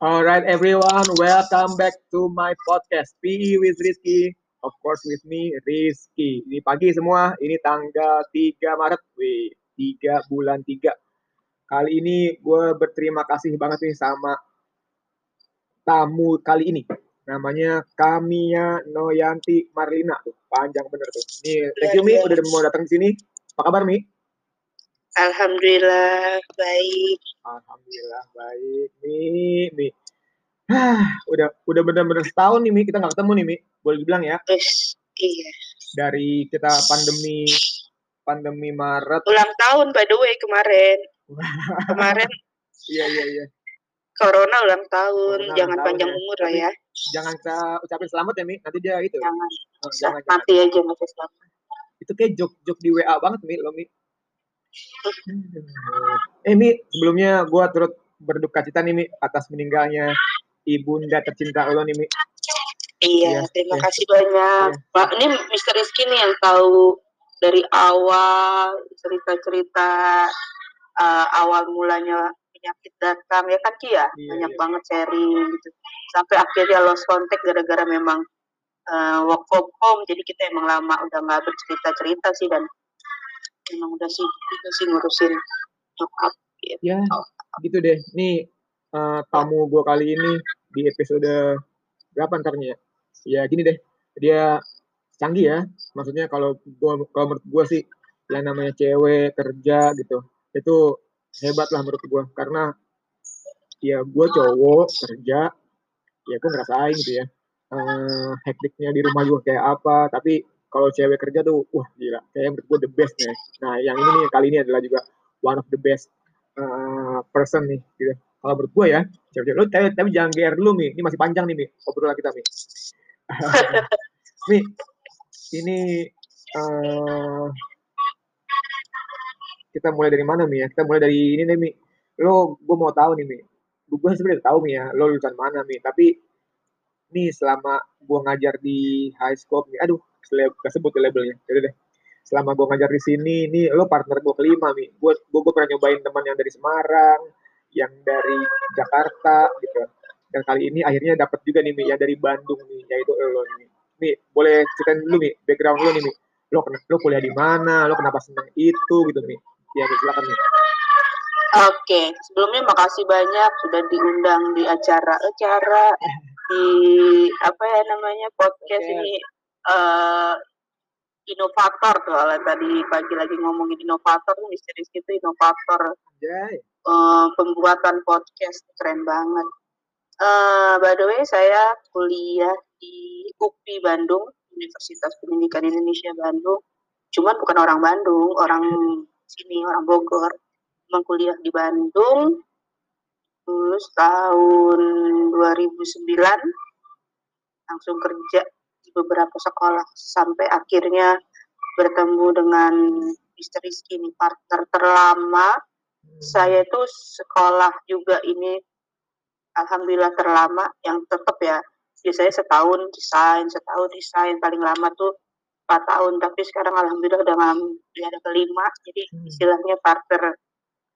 Alright everyone, welcome back to my podcast PE with Rizky. Of course with me Rizky. Ini pagi semua, ini tanggal 3 Maret, wih, 3 bulan 3. Kali ini gue berterima kasih banget nih sama tamu kali ini. Namanya Kamia Noyanti Marlina. Tuh, panjang bener tuh. Nih, thank you Mi udah mau datang ke sini. Apa kabar Mi? Alhamdulillah baik. Alhamdulillah baik nih, Mi. Hah, udah udah bener-bener setahun nih Mi kita nggak ketemu nih Mi. Boleh dibilang ya. Terus iya. Dari kita pandemi pandemi Maret. Ulang tahun by the way kemarin. kemarin Iya iya iya. Corona ulang tahun. Corona jangan ulang tahun panjang ya. umur lah ya. Jangan kita ucapin selamat ya Mi. Nanti dia itu. Jangan. Oh, jangan, jangan. Mati aja masih selamat. Itu kayak jok-jok di WA banget Mi lo Mi. Eh Mi, sebelumnya gua turut berduka cita nih Mi atas meninggalnya ibunda tercinta lo nih Mi. Iya, Iya, terima iya. kasih banyak. Iya. Pak, ini Mr. Rizky nih yang tahu dari awal cerita-cerita uh, awal mulanya penyakit datang ya kan Ki ya Iya, banyak iya. banget sharing gitu sampai akhirnya lost contact gara-gara memang uh, work from home jadi kita emang lama udah nggak bercerita-cerita sih dan emang udah sih itu sih ngurusin nyokap gitu. Ya, gitu deh. Nih eh, tamu gue kali ini di episode berapa ntarnya ya? Ya gini deh, dia canggih ya. Maksudnya kalau gua kalau menurut gue sih yang namanya cewek kerja gitu, itu hebat lah menurut gue karena ya gue cowok kerja, ya gue ngerasain gitu ya. eh hektiknya di rumah gue kayak apa, tapi kalau cewek kerja tuh, wah gila, kayak menurut gue the best nih. Nah yang ini nih kali ini adalah juga one of the best eh, person nih gitu. Kalau menurut gue ya, cewek lu tapi, tapi jangan GR dulu Mi. Ini masih panjang nih Mi, obrolan kita Mi. Mi, ini eh kita mulai dari mana Mi ya? Kita mulai dari ini nih Mi. Lo, gue mau tahu nih Mi. Gue sebenarnya tahu Mi ya, lo lulusan mana Mi. Tapi nih selama gue ngajar di high school nih, aduh, sebut labelnya. Jadi deh, selama gue ngajar di sini, nih lo partner gue kelima Mi. Gue gue pernah nyobain teman yang dari Semarang, yang dari Jakarta gitu. Dan kali ini akhirnya dapat juga nih Mi, yang dari Bandung nih, yaitu lo nih. Mi, boleh ceritain dulu Mi, background lo nih Mi. Lo, kena- lo kuliah di mana, lo kenapa senang itu gitu Mi. Ya Mi, silakan Mi. Oke, sebelumnya makasih banyak sudah diundang di acara-acara di apa ya namanya podcast Oke. ini eh inovator tuh kalau tadi pagi lagi ngomongin inovator misteri itu inovator eh, pembuatan podcast keren banget. Eh by the way saya kuliah di UPI Bandung Universitas Pendidikan Indonesia Bandung. Cuman bukan orang Bandung, orang sini orang Bogor. Emang kuliah di Bandung lulus tahun 2009 langsung kerja di beberapa sekolah sampai akhirnya bertemu dengan Mr. Rizky ini partner terlama saya itu sekolah juga ini alhamdulillah terlama yang tetap ya biasanya setahun desain setahun desain paling lama tuh empat tahun tapi sekarang alhamdulillah udah udah ada kelima jadi Hmm. istilahnya partner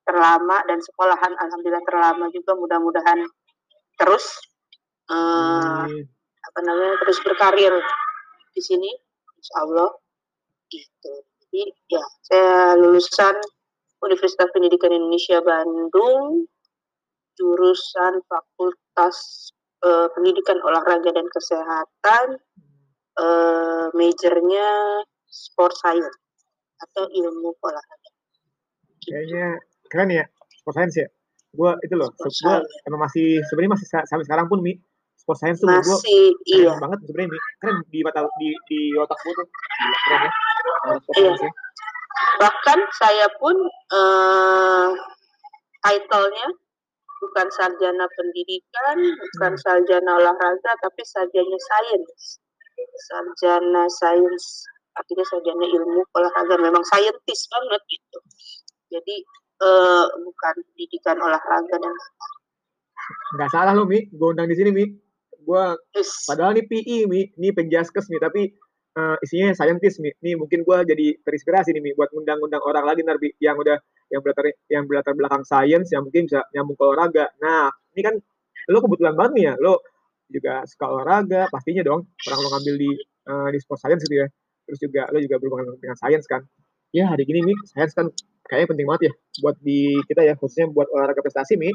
terlama dan sekolahan alhamdulillah terlama juga mudah-mudahan terus eh. Apa namanya terus berkarir di sini insya Allah gitu. Jadi ya saya lulusan Universitas Pendidikan Indonesia Bandung jurusan Fakultas eh, Pendidikan Olahraga dan Kesehatan eh, majornya Sport Science atau ilmu olahraga. Kayaknya keren ya, sport science ya. Gue itu loh, gue emang masih sebenarnya masih sa- sampai sekarang pun mi sport science tuh gue iya keren banget sebenarnya mi keren di mata di di otak gue tuh Gila, keren ya Iya. ya bahkan saya pun eh, title-nya bukan sarjana pendidikan, bukan Hmm. sarjana olahraga, tapi sarjana sains. Sarjana sains, artinya sarjana ilmu olahraga, memang saintis banget gitu. Jadi eh, bukan pendidikan olahraga dan nggak salah lo mi gue undang di sini mi gue padahal nih PI mi ini penjaskes mi tapi eh, isinya scientist mi nih mungkin gue jadi terinspirasi nih mi buat undang-undang orang lagi ntar Mi, yang udah yang berlatar yang berlatar belakang sains yang mungkin bisa nyambung ke olahraga nah ini kan lo kebetulan banget nih ya, lo juga suka olahraga, pastinya dong orang lo ngambil di uh, di sport science gitu ya. Terus juga lo juga berhubungan dengan science kan. Ya hari gini nih science kan kayaknya penting banget ya buat di kita ya khususnya buat olahraga prestasi Mi.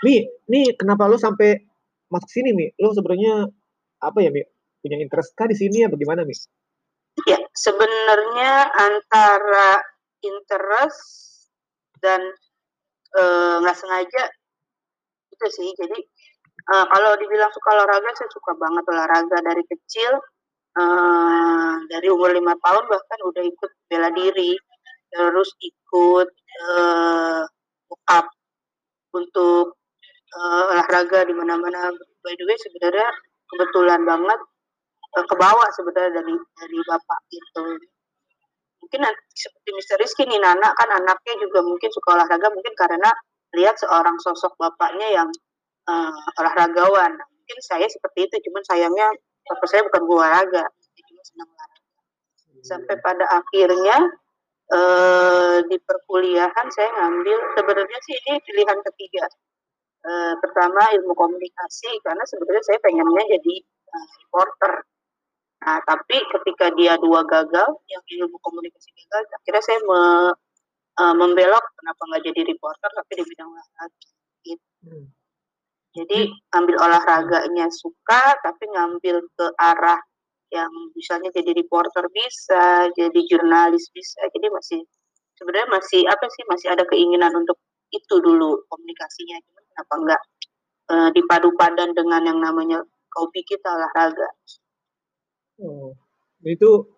Mi, nih kenapa lo sampai masuk sini Mi? Lo sebenarnya apa ya Mi? Punya interest kah di sini ya bagaimana Mi? Ya, sebenarnya antara interest dan eh, nggak uh, sengaja itu sih. Jadi uh, kalau dibilang suka olahraga, saya suka banget olahraga dari kecil. Uh, dari umur lima tahun bahkan udah ikut bela diri, terus ikut uh, up untuk uh, olahraga di mana-mana. By the way, sebenarnya kebetulan banget uh, kebawa sebenarnya dari dari bapak itu. Mungkin seperti Mister Rizky nih Nana kan anaknya juga mungkin suka olahraga mungkin karena lihat seorang sosok bapaknya yang uh, olahragawan. Mungkin saya seperti itu cuman sayangnya bapak saya bukan olahraga. Cuma olahraga. Sampai pada akhirnya uh, di perkuliahan saya ngambil sebenarnya sih ini pilihan ketiga uh, pertama ilmu komunikasi karena sebenarnya saya pengennya jadi uh, reporter Nah, tapi ketika dia dua gagal, yang ilmu komunikasi gagal, akhirnya saya me, uh, membelok kenapa nggak jadi reporter tapi di bidang olahraga. Gitu. Hmm. Jadi ambil olahraganya suka, tapi ngambil ke arah yang misalnya jadi reporter bisa, jadi jurnalis bisa. Jadi masih sebenarnya masih apa sih masih ada keinginan untuk itu dulu komunikasinya. Kenapa nggak uh, dipadu padan dengan yang namanya kopi kita olahraga. Oh, itu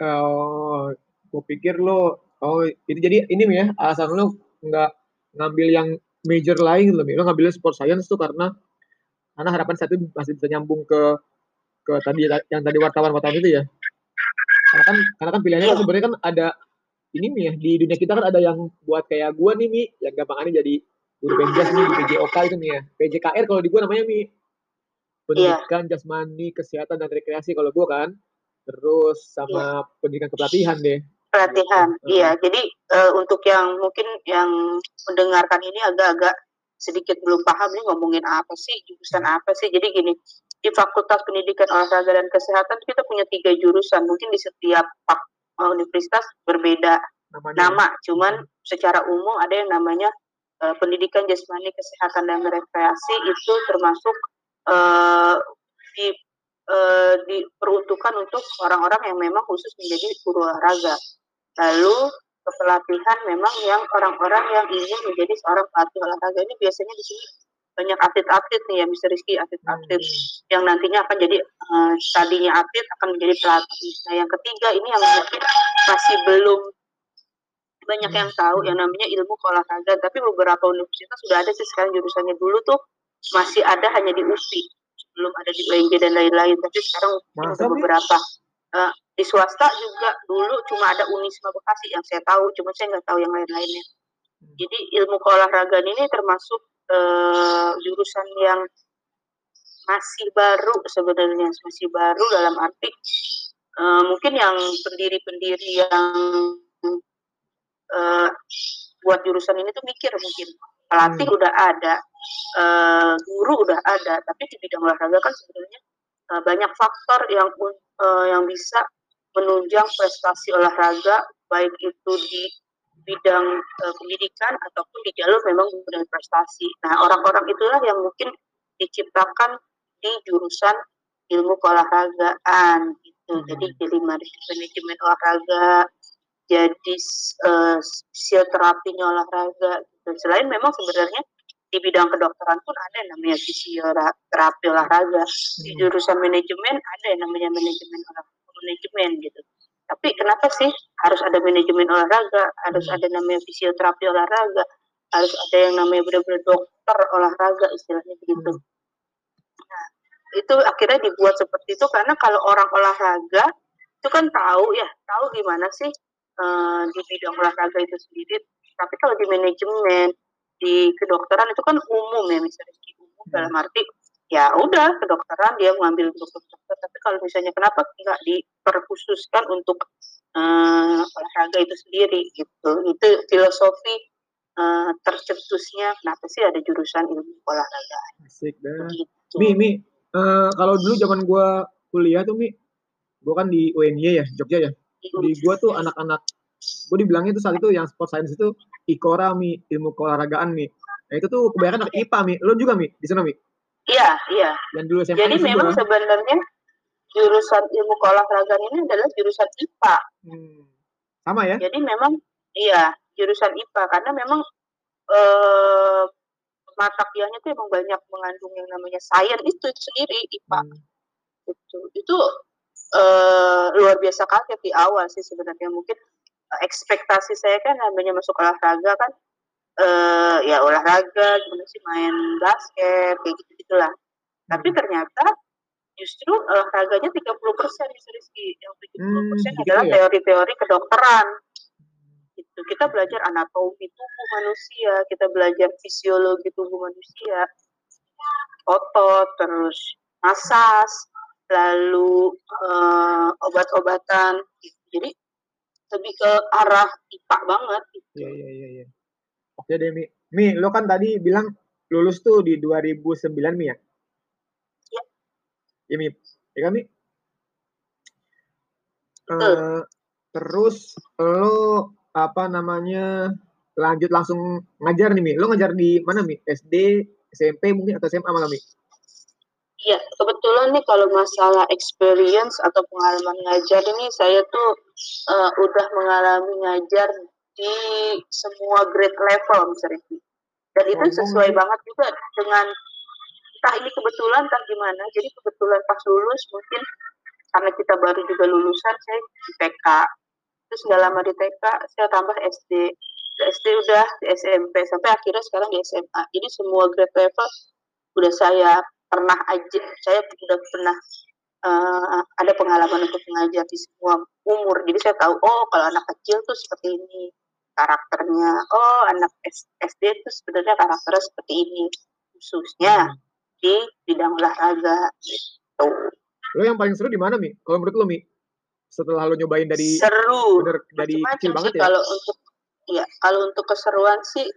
uh, gue pikir lo oh itu jadi ini ya alasan lo nggak ngambil yang major lain lo lo ngambil sport science tuh karena karena harapan satu masih bisa nyambung ke ke tadi yang tadi wartawan wartawan itu ya karena kan karena kan pilihannya kan iya. sebenarnya kan ada ini nih ya di dunia kita kan ada yang buat kayak gua nih mi yang gampangannya jadi guru penjas nih di PJOK itu nih ya PJKR kalau di gua namanya mi pendidikan yeah. jasmani, kesehatan dan rekreasi kalau gue kan. Terus sama yeah. pendidikan kepelatihan deh. Pelatihan, gitu. iya. Jadi uh, untuk yang mungkin yang mendengarkan ini agak-agak sedikit belum paham nih ngomongin apa sih, jurusan apa sih. Jadi gini, di Fakultas Pendidikan Olahraga dan Kesehatan kita punya tiga jurusan. Mungkin di setiap universitas berbeda Namanya. nama, cuman secara umum ada yang namanya uh, Pendidikan Jasmani, Kesehatan dan Rekreasi itu termasuk uh, di uh, diperuntukkan untuk orang-orang yang memang khusus menjadi guru olahraga. Lalu kepelatihan memang yang orang-orang yang ingin menjadi seorang pelatih olahraga ini biasanya di sini banyak atlet-atlet nih ya Mister Rizky atlet-atlet hmm. yang nantinya akan jadi uh, tadinya atlet akan menjadi pelatih. Nah yang ketiga ini yang mungkin masih belum banyak yang tahu yang namanya ilmu olahraga. Tapi beberapa universitas sudah ada sih sekarang jurusannya. Dulu tuh masih ada hanya di UPI belum ada di UNJ dan lain-lain. Tapi sekarang ada beberapa. Uh, di swasta juga dulu cuma ada Unisma Bekasi yang saya tahu. Cuma saya nggak tahu yang lain-lainnya. Hmm. jadi ilmu keolahragaan ini termasuk uh, jurusan yang masih baru sebenarnya masih baru dalam arti uh, mungkin yang pendiri-pendiri yang uh, buat jurusan ini tuh mikir mungkin pelatih hmm. udah ada, uh, guru udah ada, tapi di bidang olahraga kan sebenarnya uh, banyak faktor yang uh, yang bisa menunjang prestasi olahraga baik itu di bidang uh, pendidikan ataupun di jalur memang bidang prestasi. Nah, orang-orang itulah yang mungkin diciptakan di jurusan ilmu keolahragaan gitu. Hmm. Jadi jadi manajemen olahraga, jadi uh, fisioterapinya olahraga gitu. Selain memang sebenarnya di bidang kedokteran pun ada yang namanya fisioterapi olahraga. Di hmm. jurusan manajemen ada yang namanya manajemen olahraga, manajemen gitu. Tapi kenapa sih harus ada manajemen olahraga, harus hmm. ada namanya fisioterapi olahraga, harus ada yang namanya benar-benar dokter olahraga istilahnya begitu. Hmm. Nah, itu akhirnya dibuat seperti itu karena kalau orang olahraga itu kan tahu ya, tahu gimana sih uh, di bidang olahraga itu sendiri. Tapi kalau di manajemen, di kedokteran itu kan umum ya, misalnya umum hmm. dalam arti ya udah kedokteran dia mengambil dokter dokter tapi kalau misalnya kenapa nggak diperkhususkan untuk uh, olahraga itu sendiri gitu itu filosofi uh, tercetusnya kenapa sih ada jurusan ilmu olahraga. Asik dah. Gitu. Mi, Mi, uh, kalau dulu zaman gua kuliah tuh Mi, gua kan di UNY ya, Jogja ya. Di gua tuh anak-anak gue dibilangnya tuh saat itu yang sport science itu ikora mi ilmu keolahragaan mi nah itu tuh kebanyakan anak IPA mi lo juga mi di sana mi iya iya. Yang dulu SMA jadi memang sebenarnya jurusan ilmu keolahragaan ini adalah jurusan IPA hmm. sama ya? Jadi memang iya jurusan IPA karena memang eh, mata kuliahnya tuh emang banyak mengandung yang namanya sains itu, itu sendiri IPA hmm. itu itu uh, luar biasa kaget di awal sih sebenarnya. Mungkin ekspektasi saya kan namanya masuk olahraga kan uh, ya olahraga gimana sih main basket kayak gitu gitulah tapi hmm. ternyata justru olahraganya 30 persen Rizky yang 70 persen hmm, adalah ya? teori-teori kedokteran gitu kita belajar anatomi tubuh manusia kita belajar fisiologi tubuh manusia otot terus masas lalu uh, obat-obatan gitu. jadi lebih ke arah IPA banget gitu. Iya iya iya Oke deh Mi. Mi, lo kan tadi bilang lulus tuh di 2009 Mi ya? Iya. Iya Mi. Ya kan Mi? Uh, terus lo apa namanya lanjut langsung ngajar nih Mi. Lo ngajar di mana Mi? SD, SMP mungkin atau SMA malah Mi? Iya, kebetulan nih kalau masalah experience atau pengalaman ngajar ini saya tuh uh, udah mengalami ngajar di semua grade level misalnya. Dan itu oh, sesuai banget juga dengan entah ini kebetulan entah gimana. Jadi kebetulan pas lulus mungkin karena kita baru juga lulusan saya di TK. Terus nggak lama di TK saya tambah SD. Di SD udah di SMP sampai akhirnya sekarang di SMA. Jadi semua grade level udah saya pernah aja saya sudah pernah uh, ada pengalaman untuk mengajar di semua umur. Jadi saya tahu oh kalau anak kecil tuh seperti ini karakternya. Oh anak SD itu sebenarnya karakternya seperti ini. Khususnya di bidang olahraga. Gitu. Lo yang paling seru di mana mi? Kalau menurut lo mi? Setelah lo nyobain dari seru. bener, dari kecil banget ya? kalau untuk ya kalau untuk keseruan sih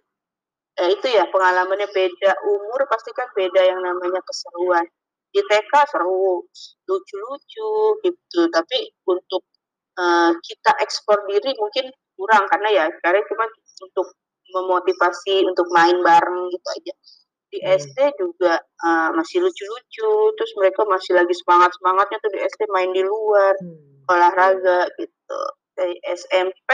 ya itu ya pengalamannya beda. Umur pasti kan beda yang namanya keseruan. Di TK seru lucu-lucu gitu. Tapi untuk uh, kita ekspor diri mungkin kurang karena ya karena cuma untuk memotivasi untuk main bareng gitu aja di hmm. SD juga uh, masih lucu-lucu terus mereka masih lagi semangat semangatnya tuh di SD main di luar hmm. olahraga gitu dari SMP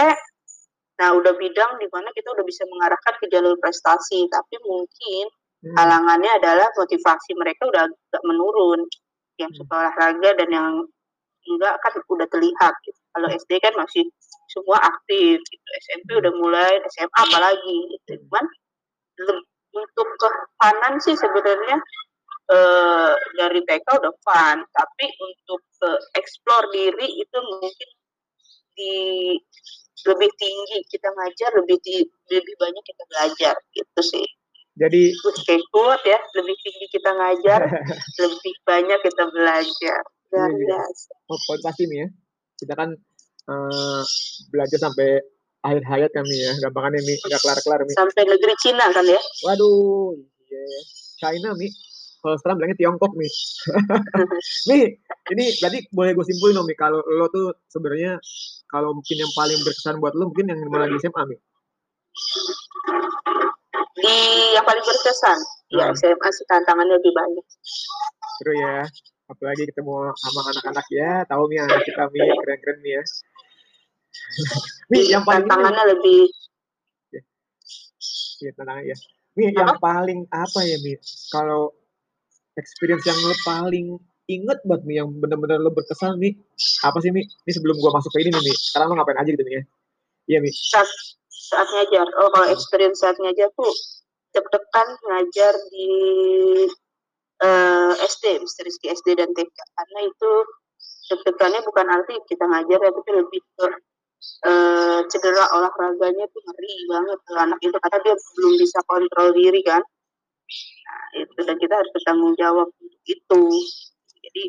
Nah, udah bidang di mana kita udah bisa mengarahkan ke jalur prestasi, tapi mungkin hmm. halangannya adalah motivasi mereka udah agak menurun. Yang suka olahraga dan yang enggak kan udah terlihat. Gitu. Kalau SD kan masih semua aktif, gitu. SMP udah mulai, SMA apalagi. Gitu. Cuman untuk kefanan sih sebenarnya eh, dari TK udah fun, tapi untuk ke explore diri itu mungkin di lebih tinggi kita ngajar lebih di, lebih banyak kita belajar gitu sih jadi kuat ya lebih tinggi kita ngajar lebih banyak kita belajar luar biasa oh, poin pasti nih ya kita kan uh, belajar sampai akhir hayat kami ya gampangannya nih nggak kelar kelar nih sampai negeri Cina kan ya waduh yeah. China nih kalau sekarang bilangnya Tiongkok nih. nih, ini berarti boleh gue simpulin dong nih kalau lo tuh sebenarnya kalau mungkin yang paling berkesan buat lo mungkin yang malah di SMA nih. Di yang paling berkesan, ya, hmm. ya SMA sih tantangannya lebih banyak. Seru ya, apalagi ketemu sama anak-anak ya, tahu nih anak kita nih keren-keren nih ya. nih yang paling tantangannya lebih ya. Iya, tantangan ya. Nih yang paling apa ya, Mi? Kalau experience yang lo paling inget buat nih yang benar-benar lo berkesan nih apa sih mi? Ini sebelum gua masuk ke ini nih sekarang lo ngapain aja gitu nih ya? Iya mi. Saat saat ngajar. Oh kalau experience saat ngajar tuh deg-degan ngajar di uh, eh, SD Mister Rizky SD dan TK karena itu deg-degannya bukan arti kita ngajar ya tapi lebih ke uh, cedera olahraganya tuh ngeri banget anak itu karena dia belum bisa kontrol diri kan Nah, itu dan kita harus bertanggung jawab untuk itu. Jadi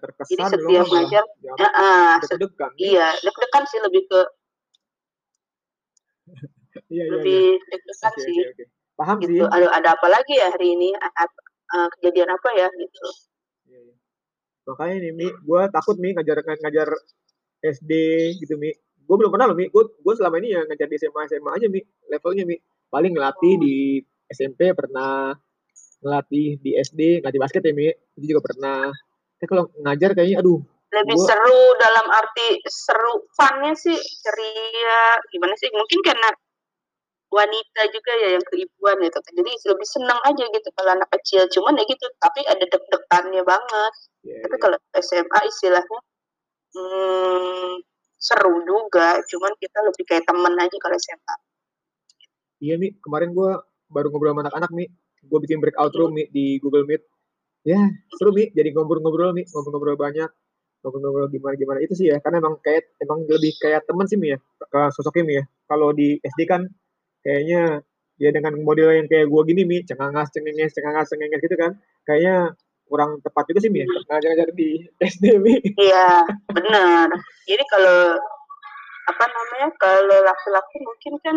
terkesan jadi setiap ngajar, ya, uh, deg-degan. Iya, deg-degan sih lebih ke Iya, iya, lebih iya. deg-degan Oke, sih. oke, oke. Paham sih. Gitu. Ada, ada apa lagi ya hari ini? Eh, kejadian apa ya gitu? Iya, iya. Makanya nih, Mi, gue takut Mi ngajar ngajar SD gitu, Mi. Gue belum pernah loh, Mi. Gue gue selama ini ya ngajar di SMA SMA aja, Mi. Levelnya, Mi. Paling ngelatih di SMP pernah, ngelatih di SD, ngelatih basket ya, Mi. Itu juga pernah. Tapi kalau ngajar kayaknya, aduh, Lebih Gua- seru dalam arti seru funnya sih ceria gimana sih? Mungkin karena wanita juga ya yang keibuan gitu. Jadi lebih senang aja gitu kalau anak kecil. Cuman ya gitu, tapi ada deg-degannya banget. ya, Tapi ya. kalau SMA istilahnya hmm, seru juga. Cuman kita lebih kayak temen aja kalau SMA. Iya, Mi. Kemarin gue baru ngobrol sama anak-anak, Mi. Gue bikin breakout room, Mi, di Google Meet. Ya, seru, Mi. Jadi ngobrol-ngobrol, Mi. Ngobrol-ngobrol banyak. Ngobrol-ngobrol gimana-gimana. Itu sih ya. Karena emang kayak, emang lebih kayak temen sih, Mi, ya. Sosoknya, Mi, ya. Kalau di SD kan, kayaknya, ya dengan model yang kayak gue gini, Mi. Cengangas, cengenges, cengangas, cengenges gitu kan. Kayaknya kurang tepat juga sih, Mi, ya. Ngajar-ngajar di SD, Mi. Iya, benar. Jadi kalau apa namanya? Kalau laki-laki mungkin kan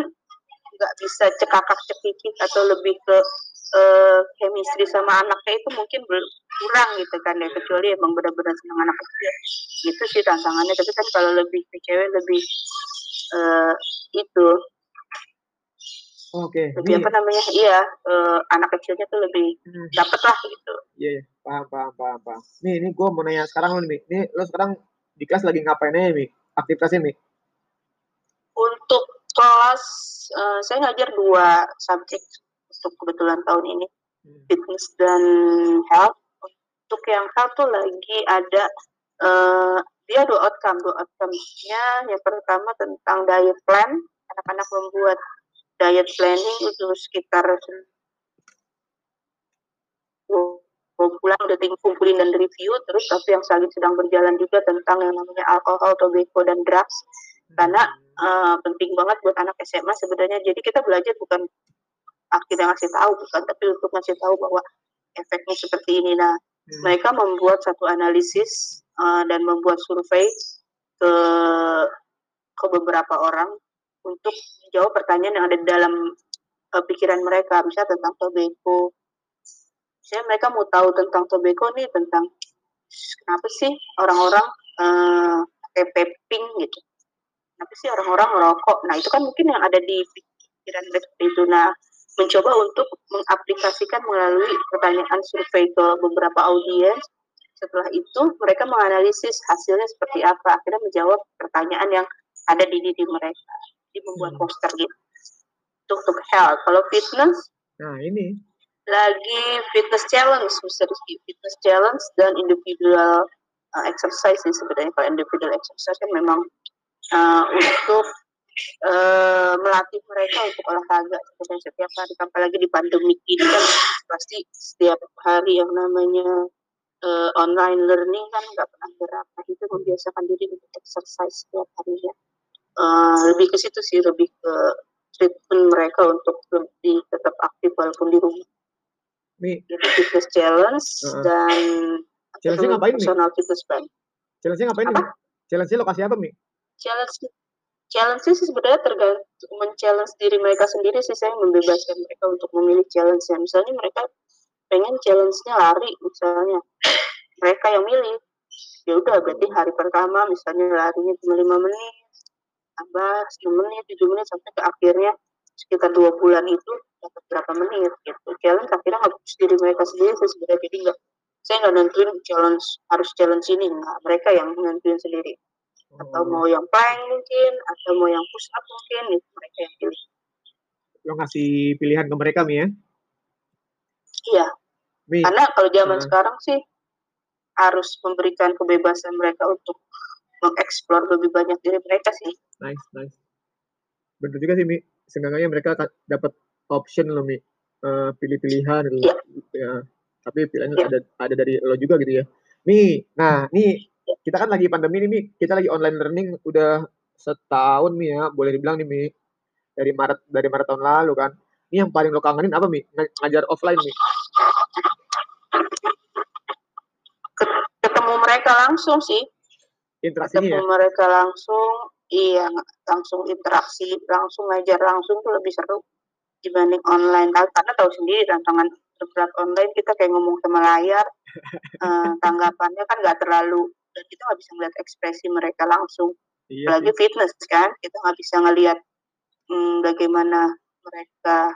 nggak bisa cekakak cekikik atau lebih ke eh, chemistry sama anaknya itu mungkin bel- kurang gitu kan ya kecuali emang benar-benar senang anak kecil itu sih tantangannya tapi kan kalau lebih ke cewek lebih eh, itu Oke, lebih Mi. apa namanya iya eh, anak kecilnya tuh lebih Hmm. dapet lah gitu Iya, iya. Paham, paham, paham, paham. Nih, ini gue mau nanya sekarang lo nih, Mi. Nih, lo sekarang di kelas lagi ngapain aja, Mi? Aktivitasnya, Mi? untuk kelas eh, saya ngajar dua subjek untuk kebetulan tahun ini fitness dan health. Untuk yang health tuh lagi ada eh, dia dua outcome, dua outcome-nya yang pertama tentang diet plan. Anak-anak membuat diet planning itu sekitar dua bulan udah ting- kumpulin dan review terus tapi yang saling sedang berjalan juga tentang yang namanya alkohol, tobacco dan drugs. Karena eh, penting banget buat anak SMA sebenarnya. Jadi kita belajar bukan akhirnya ngasih tahu bukan tapi untuk ngasih tahu bahwa efeknya seperti ini. Nah Hmm. mereka membuat satu analisis uh, dan membuat survei ke ke beberapa orang untuk menjawab pertanyaan yang ada di dalam uh, pikiran mereka. Misalnya tentang tobacco misalnya mereka mau tahu tentang tobacco nih tentang kenapa sih orang-orang uh, pakai vaping gitu. Kenapa sih orang-orang merokok? Nah itu kan mungkin yang ada di pikiran mereka itu. Nah mencoba untuk mengaplikasikan melalui pertanyaan survei ke beberapa audiens. Setelah itu mereka menganalisis hasilnya seperti apa, akhirnya menjawab pertanyaan yang ada di diri mereka. Jadi membuat Hmm. poster gitu. Untuk, untuk health. Kalau fitness, Nah, ini. lagi fitness challenge. Rizky. Fitness challenge dan individual uh, exercise sih sebenarnya. Kalau individual exercise kan memang uh, untuk uh, melatih mereka untuk olahraga sebenarnya setiap hari apalagi di pandemi ini kan pasti setiap hari yang namanya uh, online learning kan nggak pernah gerak nah itu membiasakan diri untuk exercise setiap harinya uh, lebih ke situ sih lebih ke treatment mereka untuk lebih tetap aktif walaupun di rumah Mi, fitness challenge Heeh. dan apa Challenge-nya tuh, ngapain, Mi? personal fitness plan challenge-nya ngapain, Mi? Apa? Challenge-nya lokasi apa, Mi? challenge challenge sih sebenarnya tergantung men-challenge diri mereka sendiri sih saya membebaskan mereka untuk memilih challenge nya misalnya mereka pengen challenge-nya lari misalnya mereka yang milih ya udah berarti hari pertama misalnya larinya cuma lima menit tambah 10 menit 7 menit sampai ke akhirnya sekitar dua bulan itu dapat berapa menit gitu. Challenge akhirnya harus diri mereka sendiri sih sebenarnya. Jadi nggak saya nggak nentuin challenge harus challenge ini nggak mereka yang nentuin sendiri. Atau Oh, mau yang plank mungkin atau mau yang push up mungkin itu mereka yang pilih. Lo ngasih pilihan ke mereka, Mi, ya? iya. Mi, karena kalau zaman Heeh. sekarang sih harus memberikan kebebasan mereka untuk mengeksplor lebih banyak diri mereka sih nice, nice. Bener juga sih, Mi. Seenggaknya mereka dapat option loh, Mi. Eh, pilih-pilihan gitu. Iya. Ya. Tapi pilihannya Iya. ada ada dari lo juga gitu ya. Mi, nah, nih kita kan lagi pandemi nih, Mi. Kita lagi online learning udah setahun, Mi ya. Boleh dibilang nih, Mi. Dari Maret dari Maret tahun lalu kan. Ini yang paling lo kangenin apa, Mi? Ng- Ngajar offline, Mi. ketemu mereka langsung sih Interaksinya ketemu ya. mereka langsung iya langsung interaksi langsung ngajar langsung tuh lebih seru dibanding online. Karena tahu sendiri tantangan berat online kita kayak ngomong sama layar uh, tanggapannya kan nggak terlalu dan kita nggak bisa ngeliat ekspresi mereka langsung. Iya, lagi fitness kan kita nggak bisa ngelihat hmm, bagaimana mereka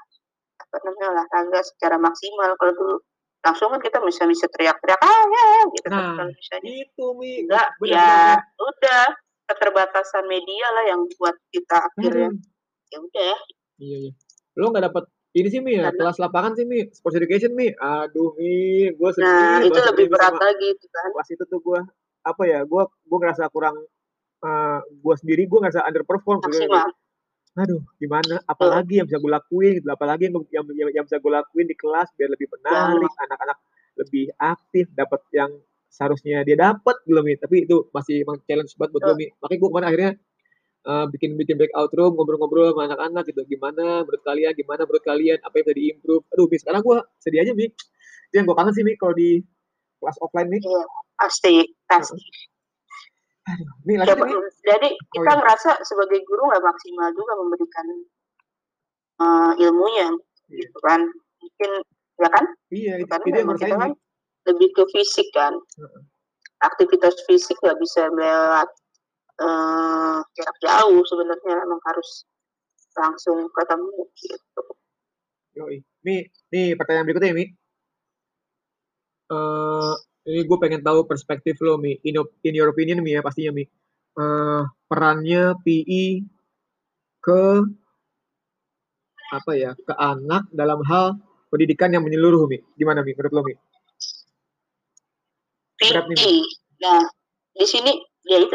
apa namanya olahraga secara maksimal. Kalau dulu langsung kan kita bisa bisa teriak-teriak ah ya, ya gitu kan, nah, kalau misalnya itu mi enggak ya udah keterbatasan media lah yang buat kita akhirnya hmm. ya udah iya iya lo nggak dapat ini sih Mi ya, kelas lapangan sih Mi, sports education Mi. Aduh Mi, gue sedih. Nah, itu lebih berat lagi itu kan. Kelas itu tuh gue, apa ya, gue gue ngerasa kurang, uh, eh, gue sendiri gue ngerasa underperform. Maksimal. Aduh, gimana? Apalagi yang bisa gue lakuin, gitu. apalagi yang, yang, yang, yang bisa gue lakuin di kelas biar lebih menarik, anak-anak lebih aktif, dapat yang seharusnya dia dapat belum gitu, Mi. Tapi itu masih challenge banget buat gue Mi. Makanya gue kemarin akhirnya uh, bikin bikin breakout room ngobrol-ngobrol sama anak-anak gitu. Gimana menurut kalian gimana menurut kalian? Apa yang bisa diimprove? Aduh mi sekarang gue sedih aja mi. Itu yang gue kangen sih mi kalau di kelas offline nih iya, pasti pasti Aduh, mi, ya, mi. jadi oh, kita oh, iya. ngerasa sebagai guru nggak maksimal juga memberikan uh, ilmunya iya. gitu kan mungkin ya kan iya itu, kan, itu yang kita kan lebih ke fisik kan aktivitas fisik nggak bisa lewat uh, jarak jauh sebenarnya emang harus langsung ketemu gitu. Yoi. Mi, nih pertanyaan berikutnya Mi. Ini gue pengen tahu perspektif lo Mi. In, in your opinion Mi ya pastinya Mi. Uh, perannya PI ke apa ya ke anak dalam hal pendidikan yang menyeluruh Mi. Gimana Mi menurut lo Mi? PI. Nah, di sini ya itu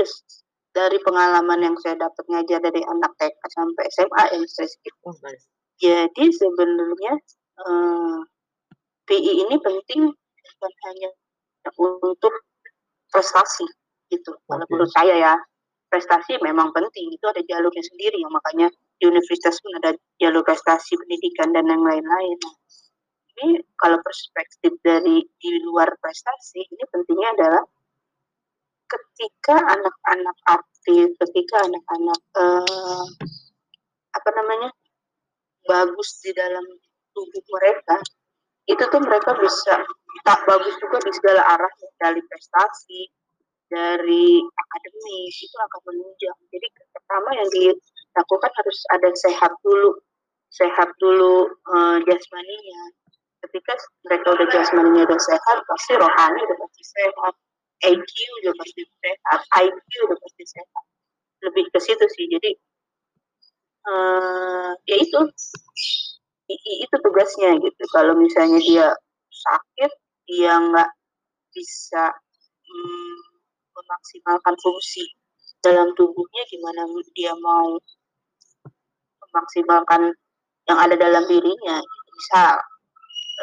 dari pengalaman yang saya dapat ngajar dari anak TK sampai SMA yang saya Oh, nice. Jadi sebenarnya uh, eh, PI ini penting bukan hanya untuk prestasi gitu. Okay. Kalau menurut saya ya prestasi memang penting itu ada jalurnya sendiri yang makanya di universitas pun ada jalur prestasi pendidikan dan yang lain-lain. Ini kalau perspektif dari di luar prestasi ini pentingnya adalah ketika anak-anak aktif, ketika anak-anak uh, apa namanya bagus di dalam tubuh mereka, itu tuh mereka bisa tak bagus juga di segala arah dari prestasi, dari akademis itu akan menunjang. Jadi pertama yang dilakukan harus ada sehat dulu, sehat dulu uh, jasmaninya. Ketika mereka udah jasmaninya udah sehat, pasti rohani udah pasti sehat IQ udah pasti sehat, IQ udah pasti sehat. Lebih ke situ sih. Jadi uh, ya itu itu tugasnya gitu. Kalau misalnya dia sakit, dia nggak bisa hmm, memaksimalkan fungsi dalam tubuhnya, gimana dia mau memaksimalkan yang ada dalam dirinya. Misal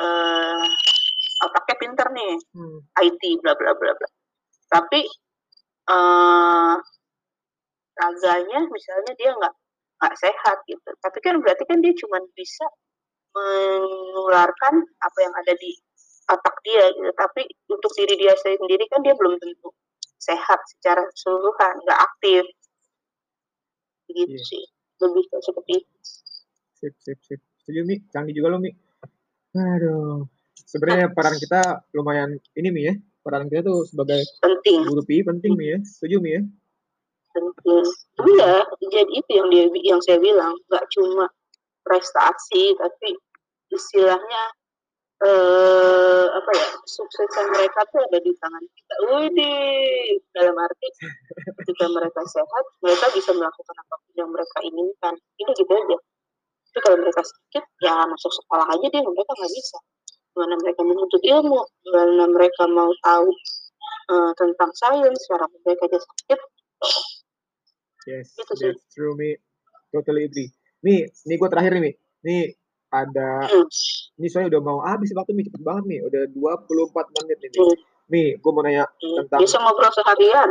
uh, otaknya pinter nih, hmm. IT bla bla bla bla tapi uh, raganya misalnya dia nggak nggak sehat gitu tapi kan berarti kan dia cuma bisa menularkan apa yang ada di otak dia gitu. Tapi untuk diri dia sendiri kan dia belum tentu sehat secara keseluruhan nggak aktif. Gitu yeah. sih. Lebih seperti itu. Sip sip sip. Setuju mi? Canggih juga lo mi. Aduh. Sebenarnya peran kita lumayan ini mi ya. Peran kita tuh sebagai penting. guru PI penting nih ya. Setuju nih ya? Penting. Iya jadi itu yang dia yang saya bilang. Nggak cuma prestasi tapi istilahnya eh, apa ya suksesan mereka tuh ada di tangan kita Wih, dalam arti ketika mereka sehat mereka bisa melakukan apa pun yang mereka inginkan ini gitu aja tapi kalau mereka sakit ya masuk sekolah aja deh mereka nggak bisa mana mereka menuntut ilmu, mana mereka mau tahu uh, tentang sains, cara mereka aja sakit. Yes, itu sih. that's true, Mi. Totally agree. Mi, ini gue terakhir nih, Mi. Ini ada, hmm. ini soalnya udah mau habis waktu, Mi. Cepet banget, Mi. Udah 24 menit nih, Mi. Hmm. Mi, gue mau nanya hmm. tentang... Bisa ngobrol seharian.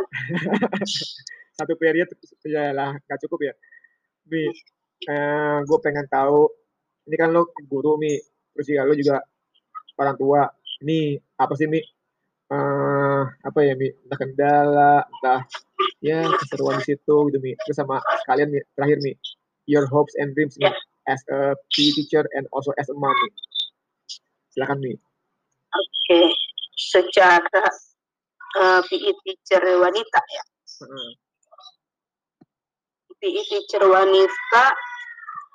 Satu periode, ya lah, gak cukup ya. Mi, eh, gue pengen tahu, ini kan lo guru, Mi. Terus juga lo juga orang tua ini apa sih mi uh, apa ya mi entah kendala entah ya keseruan di situ gitu mi terus sama kalian mi terakhir mi your hopes and dreams mi Ya. As a PE teacher and also as a mom mi silakan mi Oke, secara eh, PE teacher wanita ya. Heeh. PE teacher wanita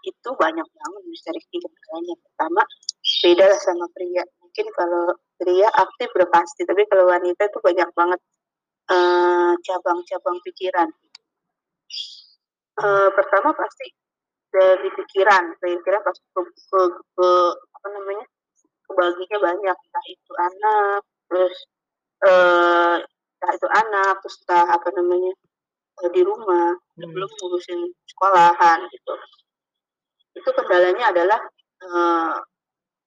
itu banyak banget bisa kegiatannya. Pertama, beda sama pria. Mungkin kalau pria aktif udah pasti, tapi kalau wanita itu banyak banget eh, cabang-cabang pikiran. Eh, pertama pasti dari pikiran, pikiran pasti ke, ke, ke- apa namanya kebaginya banyak, entah itu anak, terus eh entah itu anak, terus entah apa namanya eh, di rumah, Hmm. belum ngurusin sekolahan gitu. Itu kendalanya adalah eh,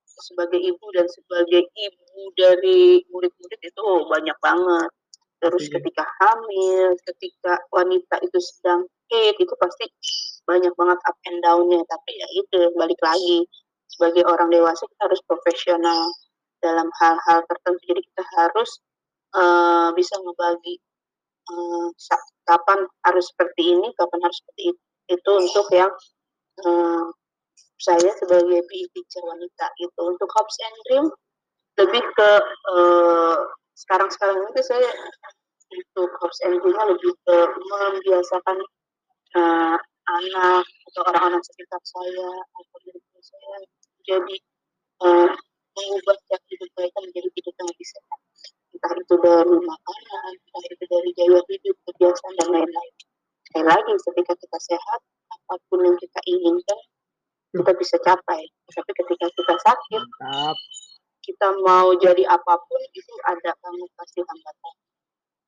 sebagai ibu dan sebagai ibu dari murid-murid itu banyak banget. Terus Pastinya. ketika hamil, ketika wanita itu sedang haid, itu pasti banyak banget up and down-nya. Tapi ya itu balik lagi sebagai orang dewasa kita harus profesional dalam hal-hal tertentu. Jadi kita harus eh, bisa membagi sa- kapan harus seperti ini, kapan harus seperti itu, itu untuk yang eh, saya sebagai PE teacher wanita itu untuk hopes and dream lebih ke sekarang-sekarang ini saya untuk hopes and dream lebih ke membiasakan anak atau orang-orang sekitar saya atau diri saya jadi eh, mengubah cara hidup mereka menjadi hidup yang lebih sehat. Entah itu dari makanan entah itu dari gaya hidup kebiasaan dan lain-lain. Sekali lagi ketika kita sehat apa pun yang kita inginkan kita bisa capai. Tapi ketika kita sakit mantap. kita mau jadi apa pun itu ada banget pasti hambatan.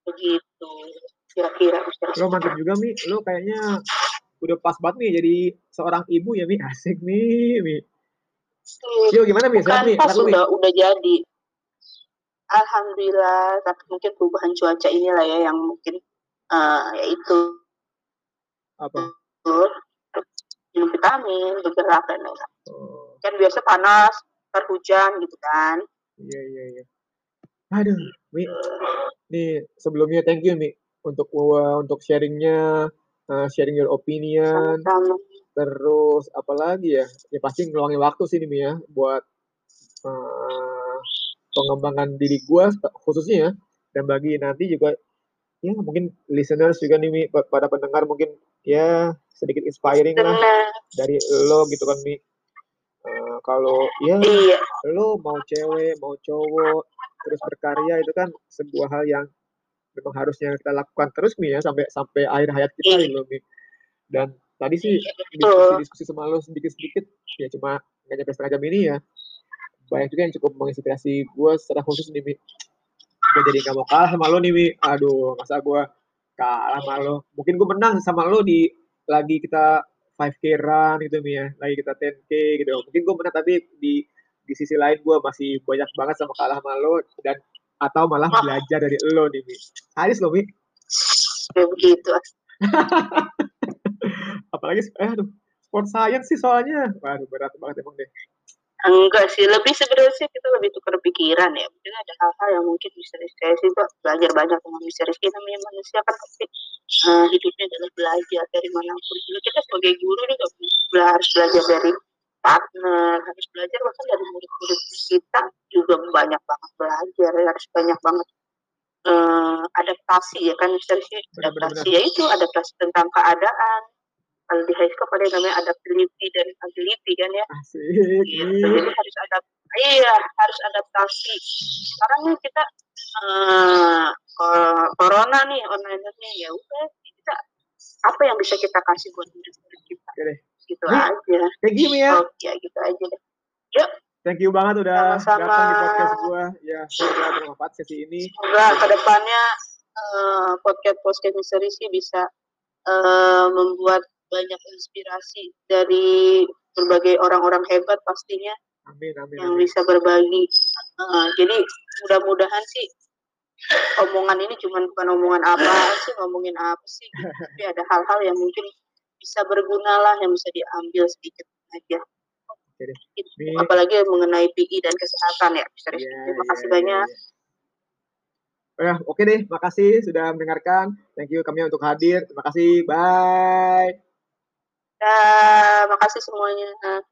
Begitu. Kira-kira lo mantap juga mi. Lo kayaknya udah pas banget nih jadi seorang ibu ya mi. Asik nih mi. Yo gimana mi? Sehat bukan mi? pas sehat lo mi? udah udah jadi. Alhamdulillah tapi mungkin perubahan cuaca inilah ya yang mungkin eh ya itu. Apa? Minum vitamin bergerak dan lain-lain. Oh, kan biasa panas ntar hujan gitu kan. Iya iya iya. Aduh mi. Nih sebelumnya thank you mi untuk uh, untuk sharingnya uh, sharing your opinion. Sama-sama. Terus apalagi ya? Ya pasti ngeluangin waktu sih nih ya buat eh, pengembangan diri gua khususnya ya dan bagi nanti juga ya mungkin listeners juga nih Mi pa- pada pendengar mungkin ya sedikit inspiring lah dari lo gitu kan Mi Eh, kalau ya iya. lo mau cewek mau cowok terus berkarya itu kan sebuah hal yang memang harusnya kita lakukan terus Mi ya sampai sampai akhir hayat kita Iya. gitu Mi. Dan tadi sih betul. diskusi-diskusi sama lo sedikit-sedikit ya cuma nggak nyampe setengah jam ini ya. Banyak juga yang cukup menginspirasi gue secara khusus nih Mi. Gue jadi nggak mau kalah sama lo nih Mi. Aduh masa gue kalah sama lo? Mungkin gue menang sama lo di lagi kita 5k run gitu Mi ya. Lagi kita 10k gitu. Mungkin gue menang tapi di di sisi lain gue masih banyak banget sama kalah sama lo. Dan atau malah Wah. belajar dari lo nih Mi. Haris lo Mi. Ya begitu. Apalagi eh aduh sport science sih soalnya. Waduh berat banget emang deh. Enggak sih lebih sebenarnya sih kita lebih tukar pikiran ya. Mungkin ada hal-hal yang mungkin bisa saya sih Pak, belajar banyak dengan Mr. Rizky namanya manusia kan pasti eh, hidupnya adalah belajar dari mana pun juga kita sebagai guru juga harus belajar dari partner harus belajar bahkan dari murid-murid kita juga banyak banget belajar harus banyak banget eh, adaptasi ya kan Mr. Rizky Benar, adaptasi ya itu adaptasi tentang keadaan kalau di high school ada yang namanya adaptability dan agility kan ya gitu. nih Jadi harus adapt iya harus adaptasi. Sekarang nih kita ko- corona nih online nya ya udah kita apa yang bisa kita kasih buat murid-murid kita Oke deh. Gitu Nih. aja. thank you ya Oke gitu aja deh. thank you banget udah Sama-sama. datang di podcast gua ya semoga bermanfaat sesi ini Semoga ke depannya eh podcast podcast misteri sih bisa eh membuat banyak inspirasi dari berbagai orang-orang hebat pastinya amin amin yang amin bisa berbagi. Uh, jadi mudah-mudahan sih omongan ini cuma bukan omongan apa sih, ngomongin apa sih, gitu. tapi ada hal-hal yang mungkin bisa berguna lah yang bisa diambil sedikit aja. Gitu. Apalagi mengenai PI dan kesehatan ya. Iya, Terima kasih iya, banyak. iya. Ya, oke deh, makasih sudah mendengarkan. Thank you kami untuk hadir. Terima kasih. Bye. Ya, makasih semuanya.